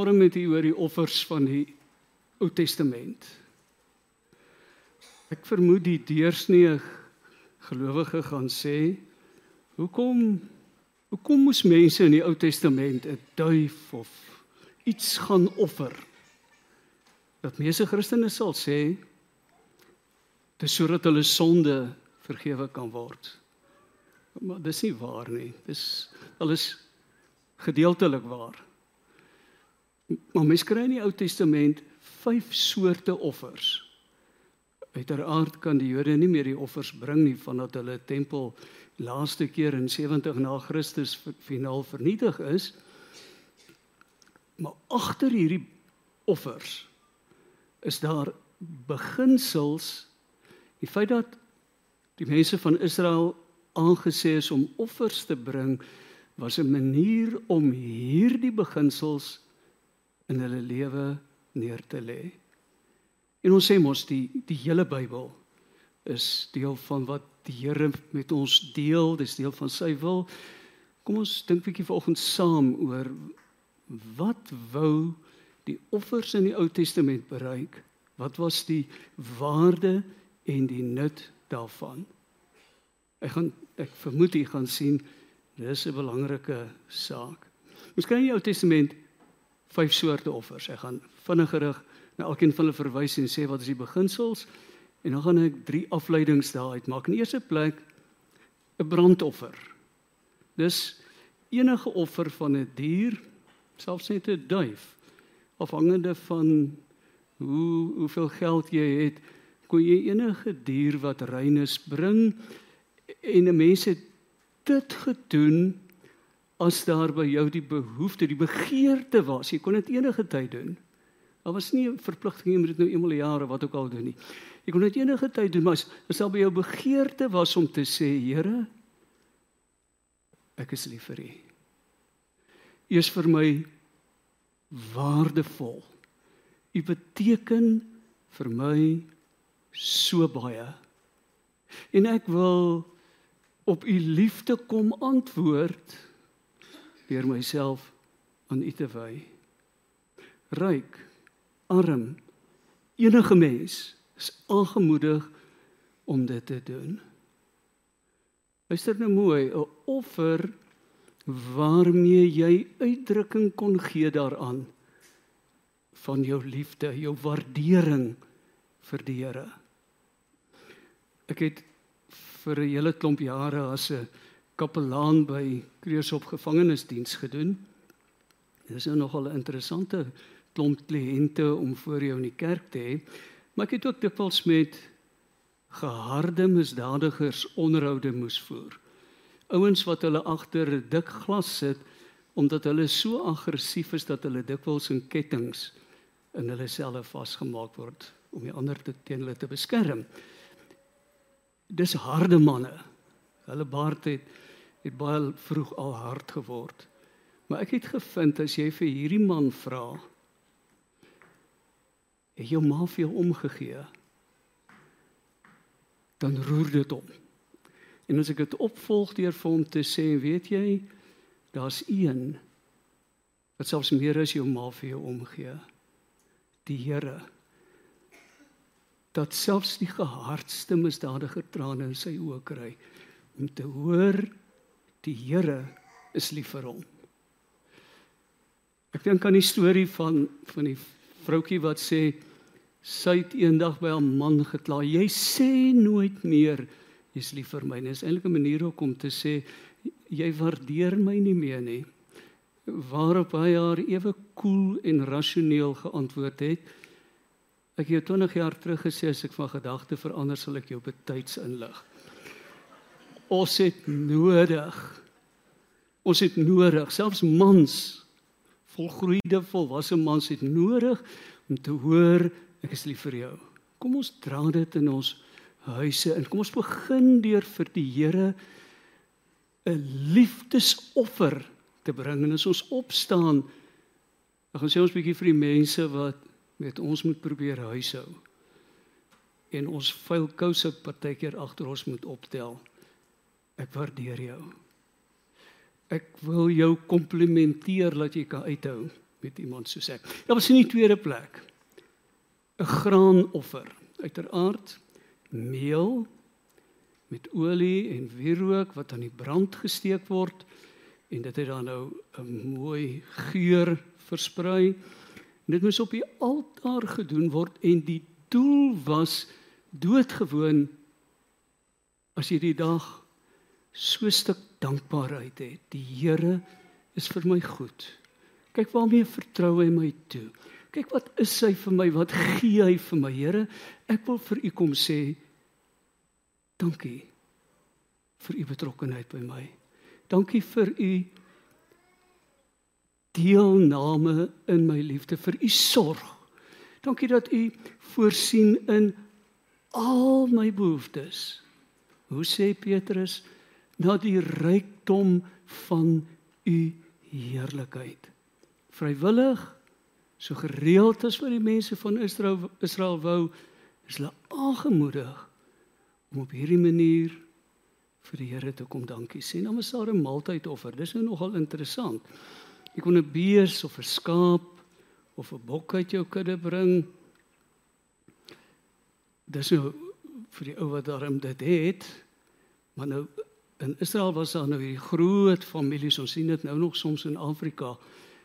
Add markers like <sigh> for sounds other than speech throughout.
vanmôre met u oor die offers van die Ou Testament. Ek vermoed die deursnee gelowige gaan sê, "Hoekom hoekom moes mense in die Ou Testament 'n duif of iets gaan offer?" Dat meeste Christene sal sê, "Dis sodat hulle sonde vergewe kan word." Maar dis nie waar nie. Dis alles gedeeltelik waar. Maar mens kry in die Ou Testament vyf soorte offers. Uiteraard kan die Jode nie meer die offers bring nie vandat hulle tempel laaste keer in 70 na Christus finaal vernietig is. Maar agter hierdie offers is daar beginsels. Die feit dat die mense van Israel aangesê is om offers te bring was 'n manier om hierdie beginsels in hulle lewe neer te lê. En ons sê mos die die hele Bybel is deel van wat die Here met ons deel, dis deel van sy wil. Kom ons dink 'n bietjie vanoggend saam oor wat wou die offers in die Ou Testament bereik? Wat was die waarde en die nut daarvan? Ek gaan ek vermoed jy gaan sien dis 'n belangrike saak. Kry in die Ou Testament vyf soorte offers. Ek gaan vinnigerig na elkeen van hulle verwys en sê wat is die beginsels en dan gaan ek drie afleidings daaruit maak. In eerste plek 'n brandoffer. Dis enige offer van 'n die dier, selfs net 'n duif, afhangende van hoe hoeveel geld jy het, kon jy enige dier wat rein is bring en 'n mens het dit gedoen as daar by jou die behoefte, die begeerte was, jy kon dit enige tyd doen. Daar was nie 'n verpligting om dit nou eenmal 'n jaar of wat ook al doen nie. Jy kon dit enige tyd doen, maar as, as daar by jou begeerte was om te sê, Here, ek is lief vir U. U is vir my waardevol. U beteken vir my so baie. En ek wil op u liefde kom antwoord deur myself aan u te wy. Ryk, arm, enige mens is aangemoedig om dit te doen. Luister nou mooi, 'n offer waarmee jy uitdrukking kon gee daaraan van jou liefde, jou waardering vir die Here. Ek het vir 'n hele klomp jare as 'n kapelaan by Kreeusop gevangenisdiens gedoen. Dit is nou nogal 'n interessante klomp kliënte om voor jou in die kerk te hê, maar ek het ook dikwels met geharde misdadigers onderhoude moes voer. Ouens wat hulle agter 'n dik glas sit omdat hulle so aggressief is dat hulle dikwels in kettinge in hulle selle vasgemaak word om die ander te teen hulle te beskerm dis harde manne. Hulle baard het het baie vroeg al hard geword. Maar ek het gevind as jy vir hierdie man vra, het jou ma vir jou omgegee, dan roer dit hom. En as ek dit opvolg deur vir hom te sê, weet jy, daar's een wat selfs meer as jou ma vir jou omgee. Die Here dat selfs die gehardste misdadiger trane in sy oë kry om te hoor die Here is lief vir hom. Ek dink aan die storie van van die vroutjie wat sê sy het eendag by 'n man gekla. Jy sê nooit meer jy's lief vir my. Dit is eintlik 'n manier om te sê jy waardeer my nie meer nie. Waarop hy haar ewe koel en rasioneel geantwoord het: Ek het jou 20 jaar terug gesê as ek van gedagte verander sal ek jou betyds inlig. Ons het nodig. Ons het nodig, selfs mans, volgroeide volwasse mans het nodig om te hoor ek is lief vir jou. Kom ons dra dit in ons huise en kom ons begin deur vir die Here 'n liefdesoffer te bring en as ons opstaan dan gaan sê ons bietjie vir die mense wat met ons moet probeer huishou. En ons vuil kouse partykeer agter ons moet optel. Ek waardeer jou. Ek wil jou komplimenteer dat jy kan uithou met iemand soos ek. Daar was in die tweede plek 'n graanoffer. Uiteraard meel met olie en wierook wat aan die brand gesteek word en dit het dan nou 'n mooi geur versprei. En dit moes op die altaar gedoen word en die doel was doodgewoon as jy die dag so 'n stuk dankbaarheid het. Die Here is vir my goed. Kyk waarmee vertrou hy my toe. Kyk wat is hy vir my? Wat gee hy vir my? Here, ek wil vir u kom sê dankie vir u betrokkeheid by my. Dankie vir u deelname in my liefde, vir u sorg. Dankie dat u voorsien in al my behoeftes. Hoe sê Petrus na die rykdom van u heerlikheid. Vrywillig so gereeld as wat die mense van Israel Israel wou is hulle aangemoedig om op hierdie manier vir die Here te kom dankie sê. Nou is daar 'n maaltydoffer. Dis nou nogal interessant. Jy kon 'n bees of 'n skaap of 'n bok uit jou kudde bring. Dis nou vir die ou wat daarom dit het. Maar nou in Israel was daar nou hierdie groot families, ons sien dit nou nog soms in Afrika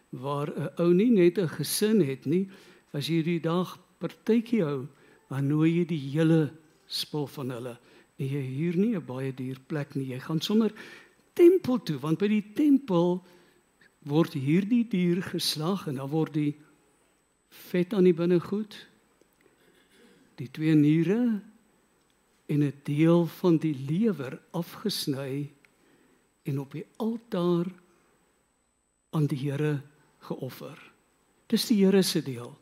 waar 'n ou nie net 'n gesin het nie, as jy hierdie dag partytjie hou, dan nooi jy die hele spul van hulle. En jy huur nie 'n baie duur plek nie. Jy gaan sommer tempel toe want by die tempel word hierdie dier geslag en dan word die vet aan die binnegoed die twee niere en 'n deel van die lewer afgesny en op die altaar aan die Here geoffer. Dis die Here se deel.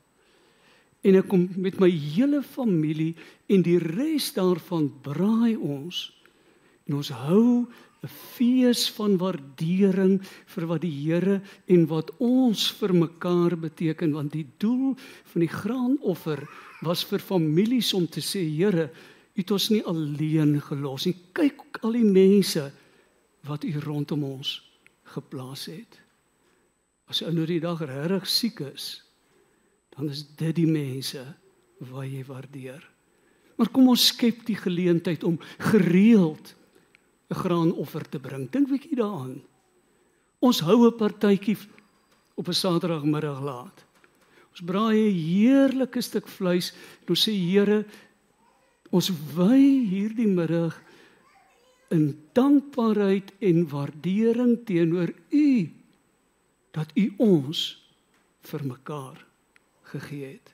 En ek kom met my hele familie en die res daarvan braai ons en ons hou 'n fees van waardering vir wat die Here en wat ons vir mekaar beteken want die doel van die graanoffer was vir families om te sê Here U het ons nie alleen gelos nie. Kyk al die mense wat U rondom ons geplaas het. As ou nou die dag regtig siek is, dan is dit die mense wat jy waardeer. Maar kom ons skep die geleentheid om gereeld 'n graanoffer te bring. Dink bietjie daaraan. Ons hou 'n partytjie op 'n Saterdagmiddag laat. Ons braai 'n heerlike stuk vleis en ons sê Here, Ons wy hierdie middag in dankbaarheid en waardering teenoor U dat U ons vir mekaar gegee het.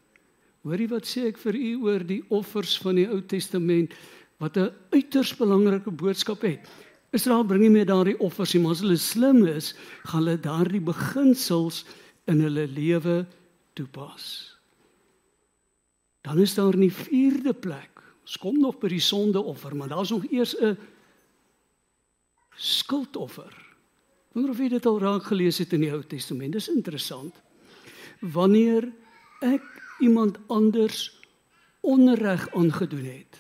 Hoorie wat sê ek vir u oor die offers van die Ou Testament wat 'n uiters belangrike boodskap het. Israel bring nie meer daardie offers nie, maar as hulle slim is, gaan hulle daardie beginsels in hulle lewe toepas. Dan is daar 'n vierde plek Ons kom nog by die sondeoffer, maar daar's nog eers 'n skuldoffer. Wonder of jy dit al raak gelees het in die Ou Testament. Dis interessant. Wanneer ek iemand anders onreg aangedoen het.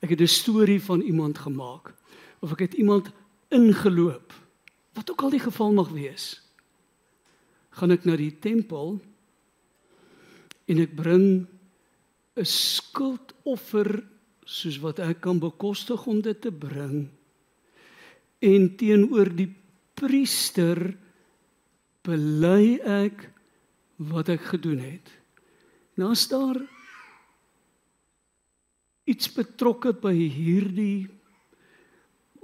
Ek het 'n storie van iemand gemaak of ek het iemand ingeloop. Wat ook al die geval mag wees. Gaan ek na die tempel en ek bring 'n skuldoffer soos wat ek kan bekostig om dit te bring en teenoor die priester bely ek wat ek gedoen het. Nou as daar iets betrokke by hierdie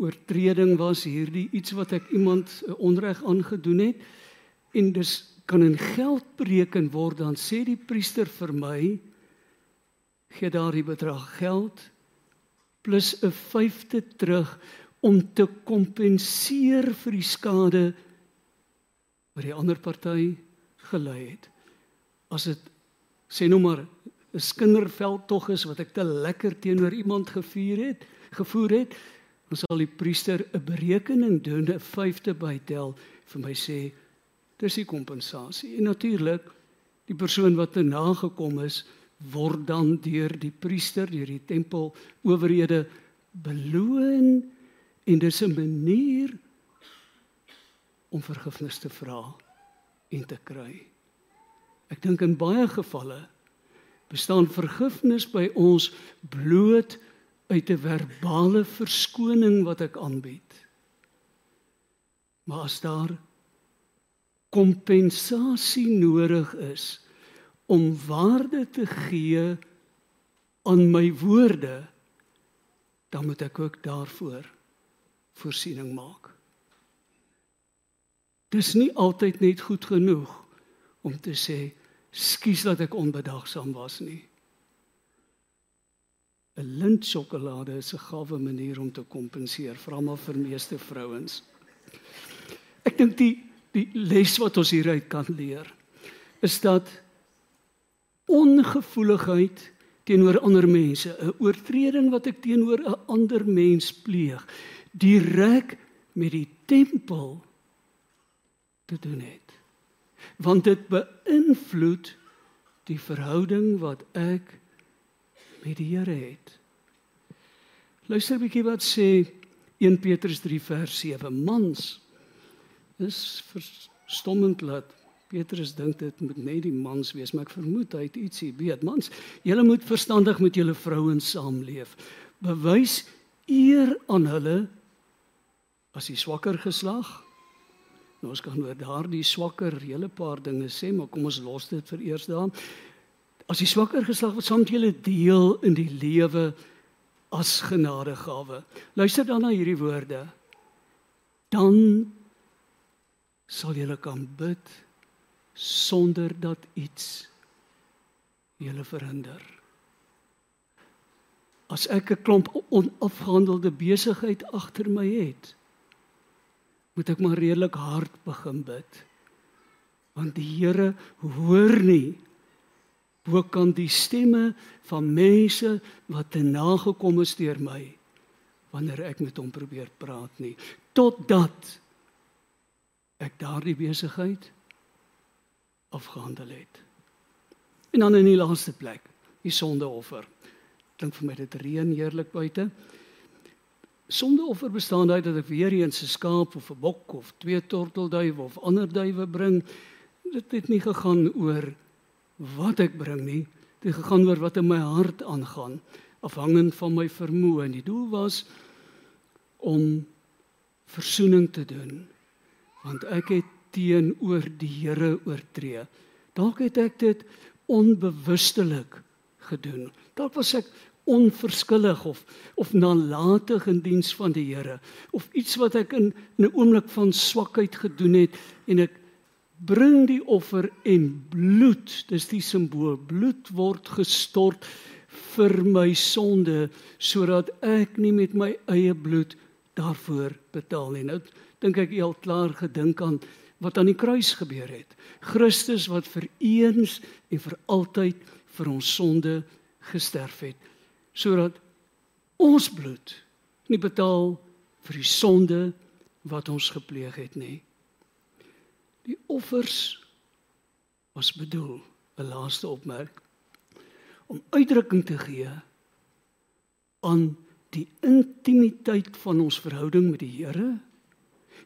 oortreding was, hierdie iets wat ek iemand onreg aangedoen het en dis kan in geld bereken word, dan sê die priester vir my gee daardie bedrag geld plus 'n vyfde terug om te kompenseer vir die skade wat die ander party gelei het. As dit sê nou maar 'n skinderveld tog is wat ek te lekker teenoor iemand gevier het, gevoer het, dan sal die priester 'n berekening doen, 'n vyfde bytel vir my sê dis die kompensasie. En natuurlik die persoon wat te nagekom is, word dan deur die priester, deur die tempel owerhede beloon en dis 'n manier om vergifnis te vra en te kry. Ek dink in baie gevalle bestaan vergifnis by ons bloot uit 'n verbale verskoning wat ek aanbied. Maar as daar kompensasie nodig is om waarde te gee aan my woorde, dan moet ek ook daarvoor voorsiening maak. Dis nie altyd net goed genoeg om te sê skuis dat ek onbedagsaam was nie. 'n Lintsjokolade is 'n gawe manier om te kompenseer, veral vir meeste vrouens. Ek dink die die les wat ons hieruit kan leer is dat ongevoeligheid teenoor ander mense, 'n oortreding wat ek teenoor 'n ander mens pleeg, direk met die tempel te doen het. Want dit beïnvloed die verhouding wat ek met die Here het. Luister 'n bietjie wat sê 1 Petrus 3 vers 7. Mans is verstommend dat Petrus dink dit moet net die mans wees, maar ek vermoed hy het ietsie weet. Mans, julle moet verstandig met julle vrouens saamleef. Bewys eer aan hulle as die swakker geslag. Nou ons kan oor daardie swakker hele paar dinge sê, maar kom ons los dit vir eers daar. As die swakker geslag wat saam met julle deel in die lewe as genadegawe. Luister dan na hierdie woorde. Dan sal julle kan bid sonder dat iets julle verhinder. As ek 'n klomp onafgehandelde besigheid agter my het, moet ek maar redelik hard begin bid. Want die Here hoor nie Hoe kan die stemme van mense wat te nagekom is deur my wanneer ek met hom probeer praat nie totdat ek daardie besigheid afgehandel het. En dan in die laaste plek, die sondeoffer. Klink vir my dit reën heerlik buite. Sondeoffer bestaan uit dat ek weer eens 'n skaap of 'n bok of twee tortelduwe of ander duwe bring. Dit het nie gegaan oor wat ek bring nie, dit gegaan oor wat in my hart aangaan, afhangend van my vermoë. En die doel was om verzoening te doen. Want ek het teenoor die Here oortree. Dalk het ek dit onbewustelik gedoen. Dalk was ek onverskillig of of nalatig in diens van die Here of iets wat ek in, 'n oomblik van swakheid gedoen het en ek bring die offer en bloed, dis die simbool, bloed word gestort vir my sonde sodat ek nie met my eie bloed daarvoor betaal nie. Nou dink ek jy al klaar gedink aan wat aan die kruis gebeur het. Christus wat vir eens en vir altyd vir ons sonde gesterf het sodat ons bloed nie betaal vir die sonde wat ons gepleeg het nie. Die offers was bedoel 'n laaste opmerk om uitdrukking te gee aan die intimiteit van ons verhouding met die Here,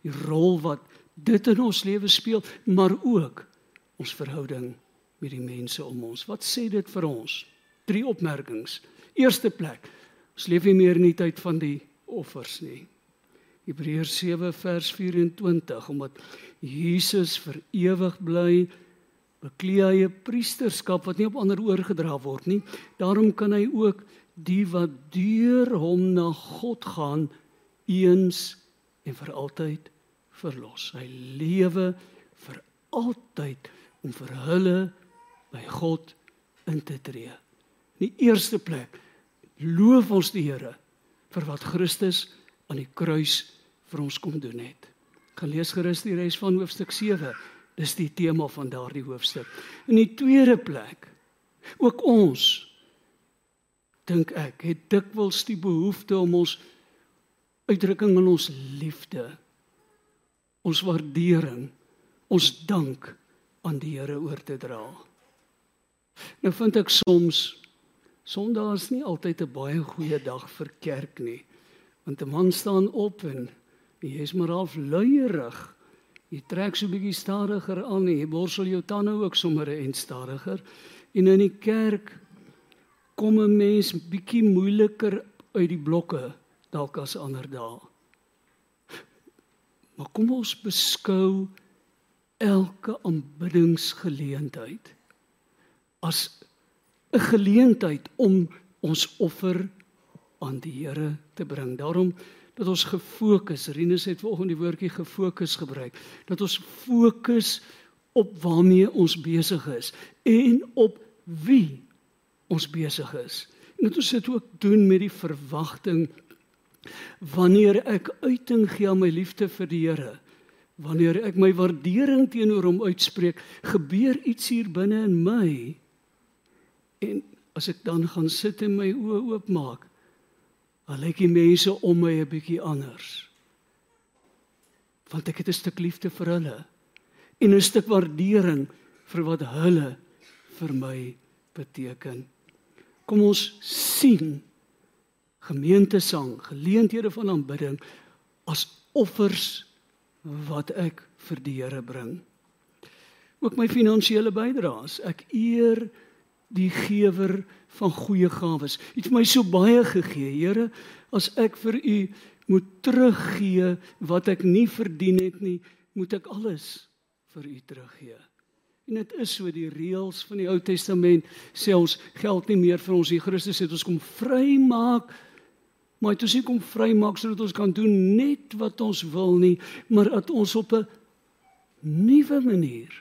die rol wat dit in ons lewe speel, maar ook ons verhouding met die mense om ons. Wat sê dit vir ons? Drie opmerkings. Eerste plek. Ons leef nie meer in die tyd van die offers nie. Hebreërs 7 vers 24 omdat Jesus vir ewig bly beklee hy 'n priesterskap wat nie op ander oorgedra word nie. Daarom kan hy ook die wat deur hom na God gaan eens en vir altyd verlos. Hy lewe vir altyd om vir hulle by God in te tree. In die eerste plek loof ons die Here vir wat Christus aan die kruis vir ons kom doen het. Gaan lees gerus die res van hoofstuk 7. Dis die tema van daardie hoofstuk. In die tweede plek ook ons dink ek het dikwels die behoefte om ons uitdrukking van ons liefde, ons waardering, ons dank aan die Here oor te dra. Nou vind ek soms Sondag is nie altyd 'n baie goeie dag vir kerk nie. Want 'n man staan op en jy is maar half luierig. Jy trek so 'n bietjie stadiger aan en jy borsel jou tande ook sommer en stadiger. En in die kerk kom 'n mens bietjie moeiliker uit die blokke dalk as ander dae. Maar kom ons beskou elke aanbiddingsgeleentheid as 'n geleentheid om ons offer aan die Here te bring. Daarom dat ons gefokus, Rinus het vanoggend die woordjie gefokus gebruik, dat ons fokus op waarmee ons besig is en op wie ons besig is. En dit ons dit ook doen met die verwagting wanneer ek uiting gee aan my liefde vir die Here, wanneer ek my waardering teenoor hom uitspreek, gebeur iets hier binne in my. En as ek dan gaan sit en my oë oopmaak, dan lyk die mense om my 'n bietjie anders. Want ek het 'n stuk liefde vir hulle en 'n stuk waardering vir wat hulle vir my beteken. Kom ons sien gemeentesang, geleenthede van aanbidding as offers wat ek vir die Here bring. Ook my finansiële bydraes. Ek eer die gewer van goeie gawes. U het my so baie gegee, Here, as ek vir u moet teruggee wat ek nie verdien het nie, moet ek alles vir u teruggee. En dit is so die reëls van die Ou Testament sê ons geld nie meer vir ons nie. Christus het ons kom vrymaak. Maar dit is nie kom vrymaak sodat ons kan doen net wat ons wil nie, maar dat ons op 'n nuwe manier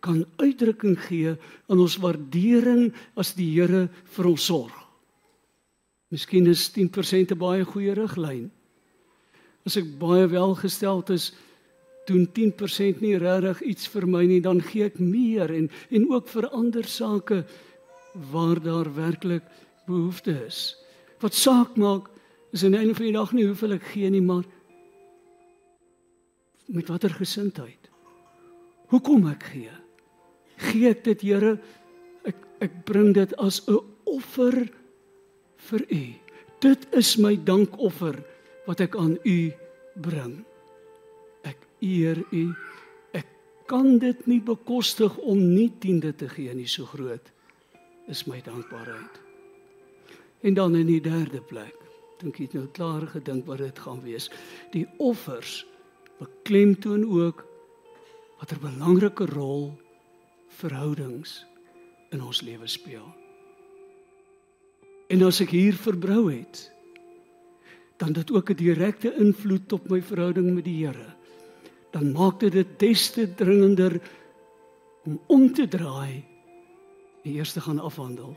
kan uitdrukking gee aan ons waardering as die Here vir ons sorg. Miskien is 10% 'n baie goeie riglyn. As ek baie welgesteld is, doen 10% nie regtig iets vir my nie, dan gee ek meer en en ook vir ander sake waar daar werklik behoefte is. Wat saak maak is aan die einde van die dag nie hoeveel ek gee nie, maar met watter gesindheid. Hoekom ek gee? Gee ek dit, Here? Ek ek bring dit as 'n offer vir U. Dit is my dankoffer wat ek aan U bring. Ek eer U. Ek kan dit nie bekostig om nie tiende te gee nie, so groot is my dankbaarheid. En dan in die derde plek, dink ek nou klaar gedink wat dit gaan wees. Die offers beklemtoon ook watter belangrike rol verhoudings in ons lewe speel. En as ek hier verbrou het, dan dit ook 'n direkte invloed op my verhouding met die Here. Dan maak dit dit des te dringender om om te draai en eers te gaan afhandel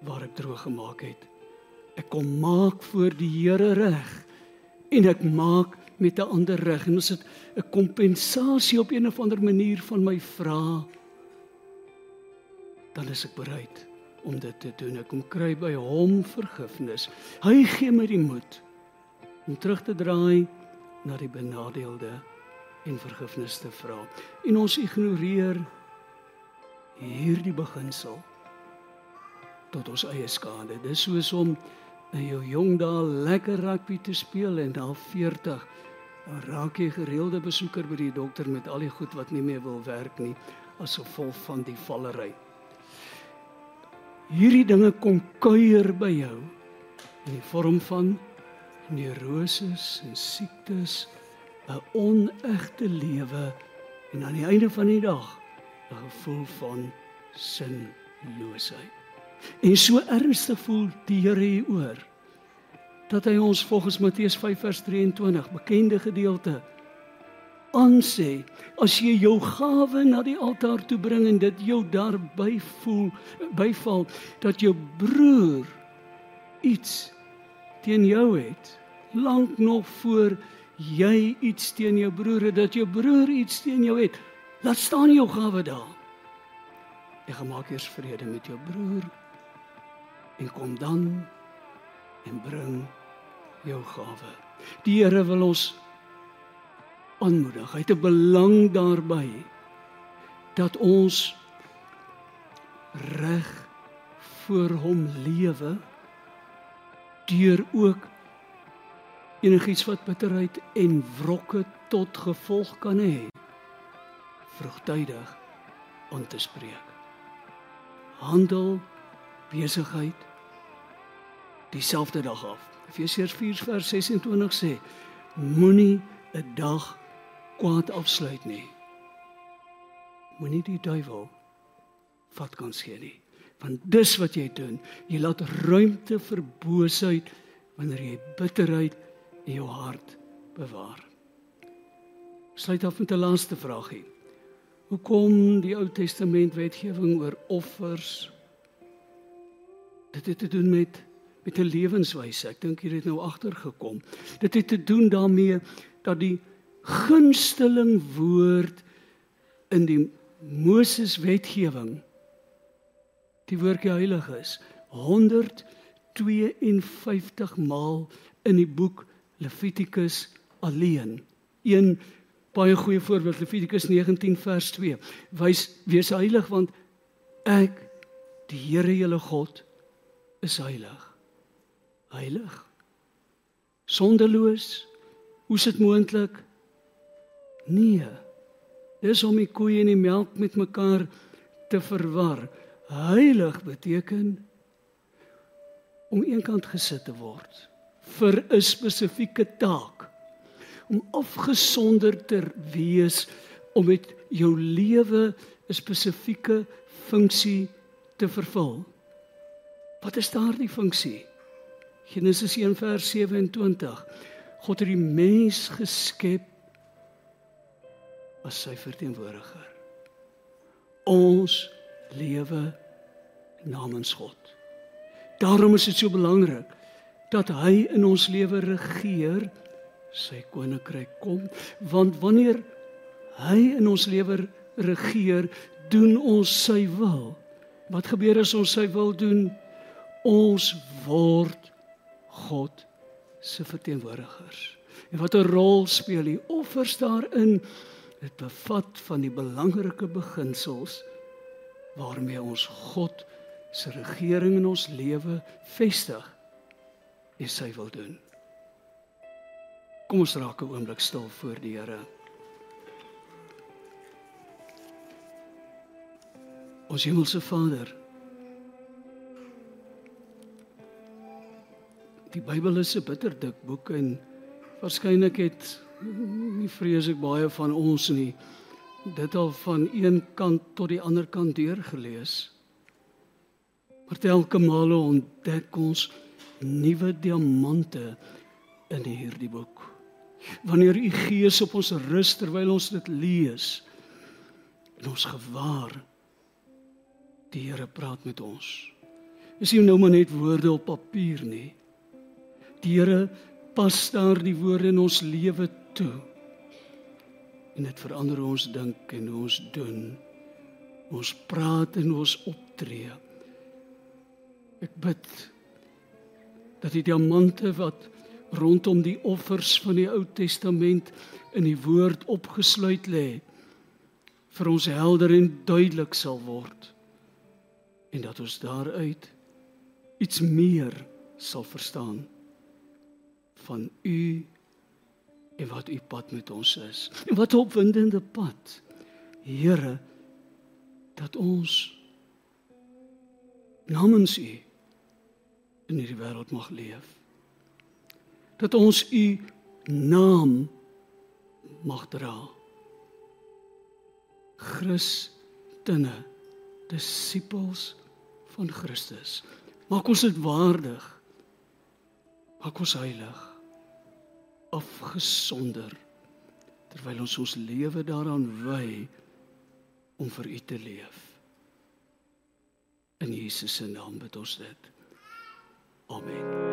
waar ek droog gemaak het. Ek kom maak voor die Here reg en ek maak met 'n ander reg en as dit 'n kompensasie op 'n of ander manier van my vra dan is ek bereid om dit te doen. Ek kom kry by hom vergifnis. Hy gee my die moed om terug te draai na die benadeelde en vergifnis te vra. En ons ignoreer hierdie beginsel tot ons eie skade. Dis soos om in jou jong dae lekker rugby te speel en dan 40 dan raak jy gereelde besoeker by die dokter met al die goed wat nie meer wil werk nie as gevolg van die vallery hierdie dinge kom kuier by jou in die vorm van neuroses en siektes, 'n onegte lewe en aan die einde van die dag 'n gevoel van sinloosheid. En so ernstig voel die Here hieroor dat hy ons volgens Matteus 5 vers 23 bekende gedeelte aansê as jy jou gawe na die altaar toe bring en dit jou daarby voel byval dat jou broer iets teen jou het lank nog voor jy iets teen jou broer het dat jou broer iets teen jou het laat staan jou gawe daar. Jy gemaak eers vrede met jou broer en kom dan en bring jou gawe die Here wil ons aanmoedig. Hy het 'n belang daarbey dat ons reg voor hom lewe deur ook enigiets wat bitterheid en wrokke tot gevolg kan hê vroegtydig aan te spreek. Handel, besigheid dieselfde dag af. Efesiërs 4 vers 26 sê: Moenie 'n dag kwaad afsluit nie. Moenie die duiwel vat kans gee nie. Want dis wat jy doen. Jy laat ruimte vir boosheid wanneer jy bitterheid in jou hart bewaar. Sluit af met 'n laaste vraagie. Hoekom die Ou Testament wetgewing oor offers? Dit het te doen met met 'n lewenswyse. Ek dink jy het nou agtergekom. Dit het te doen daarmee dat die gunsteling woord in die Moses wetgewing die woordjie heilig is 152 maal in die boek Levitikus alleen. Een baie goeie voorbeeld Levitikus 19 vers 2. Wys wees heilig want ek die Here julle God is heilig. Heilig. Sonderloos. Hoe is dit moontlik? Nee. Dis om die koeie en die melk met mekaar te verwar. Heilig beteken om eenkant gesit te word vir 'n spesifieke taak. Om afgesonder te wees om met jou lewe 'n spesifieke funksie te vervul. Wat is daardie funksie? Genesis 1 vers 27. God het die mens geskep as sy verteenwoordiger. Ons lewe namens God. Daarom is dit so belangrik dat hy in ons lewe regeer, sy koninkryk kom, want wanneer hy in ons lewe regeer, doen ons sy wil. Wat gebeur as ons sy wil doen? Ons word God se verteenwoordigers. En wat 'n rol speel die offers daarin? Dit bevat van die belangrike beginsels waarmee ons God se regering in ons lewe vestig en sy wil doen. Kom ons raak 'n oomblik stil voor die Here. Ons hemelse Vader. Die Bybel is 'n bitterdik boek en waarskynlik het nie vrees ek baie van ons nie dit al van een kant tot die ander kant deurgelees. Maar telke male ontdek ons nuwe diamante in hierdie boek. Wanneer u Gees op ons rus terwyl ons dit lees, en ons gewaar die Here praat met ons. Is nie nou maar net woorde op papier nie. Here pas daar die woorde in ons lewe toe en dit verander ons dink en ons doen. Ons praat en ons optree. Ek bid dat die diamante wat rondom die offers van die Ou Testament in die woord opgesluit lê vir ons helder en duidelik sal word en dat ons daaruit iets meer sal verstaan van u en wat u pad met ons is. En <laughs> wat 'n opwindende pad. Here, dat ons namens u in hierdie wêreld mag leef. Dat ons u naam mag dra. Christene, disippels van Christus. Maak ons dit waardig. Maak ons heilig afgesonder terwyl ons ons lewe daaraan wy om vir U te leef. In Jesus se naam bid ons dit. Amen.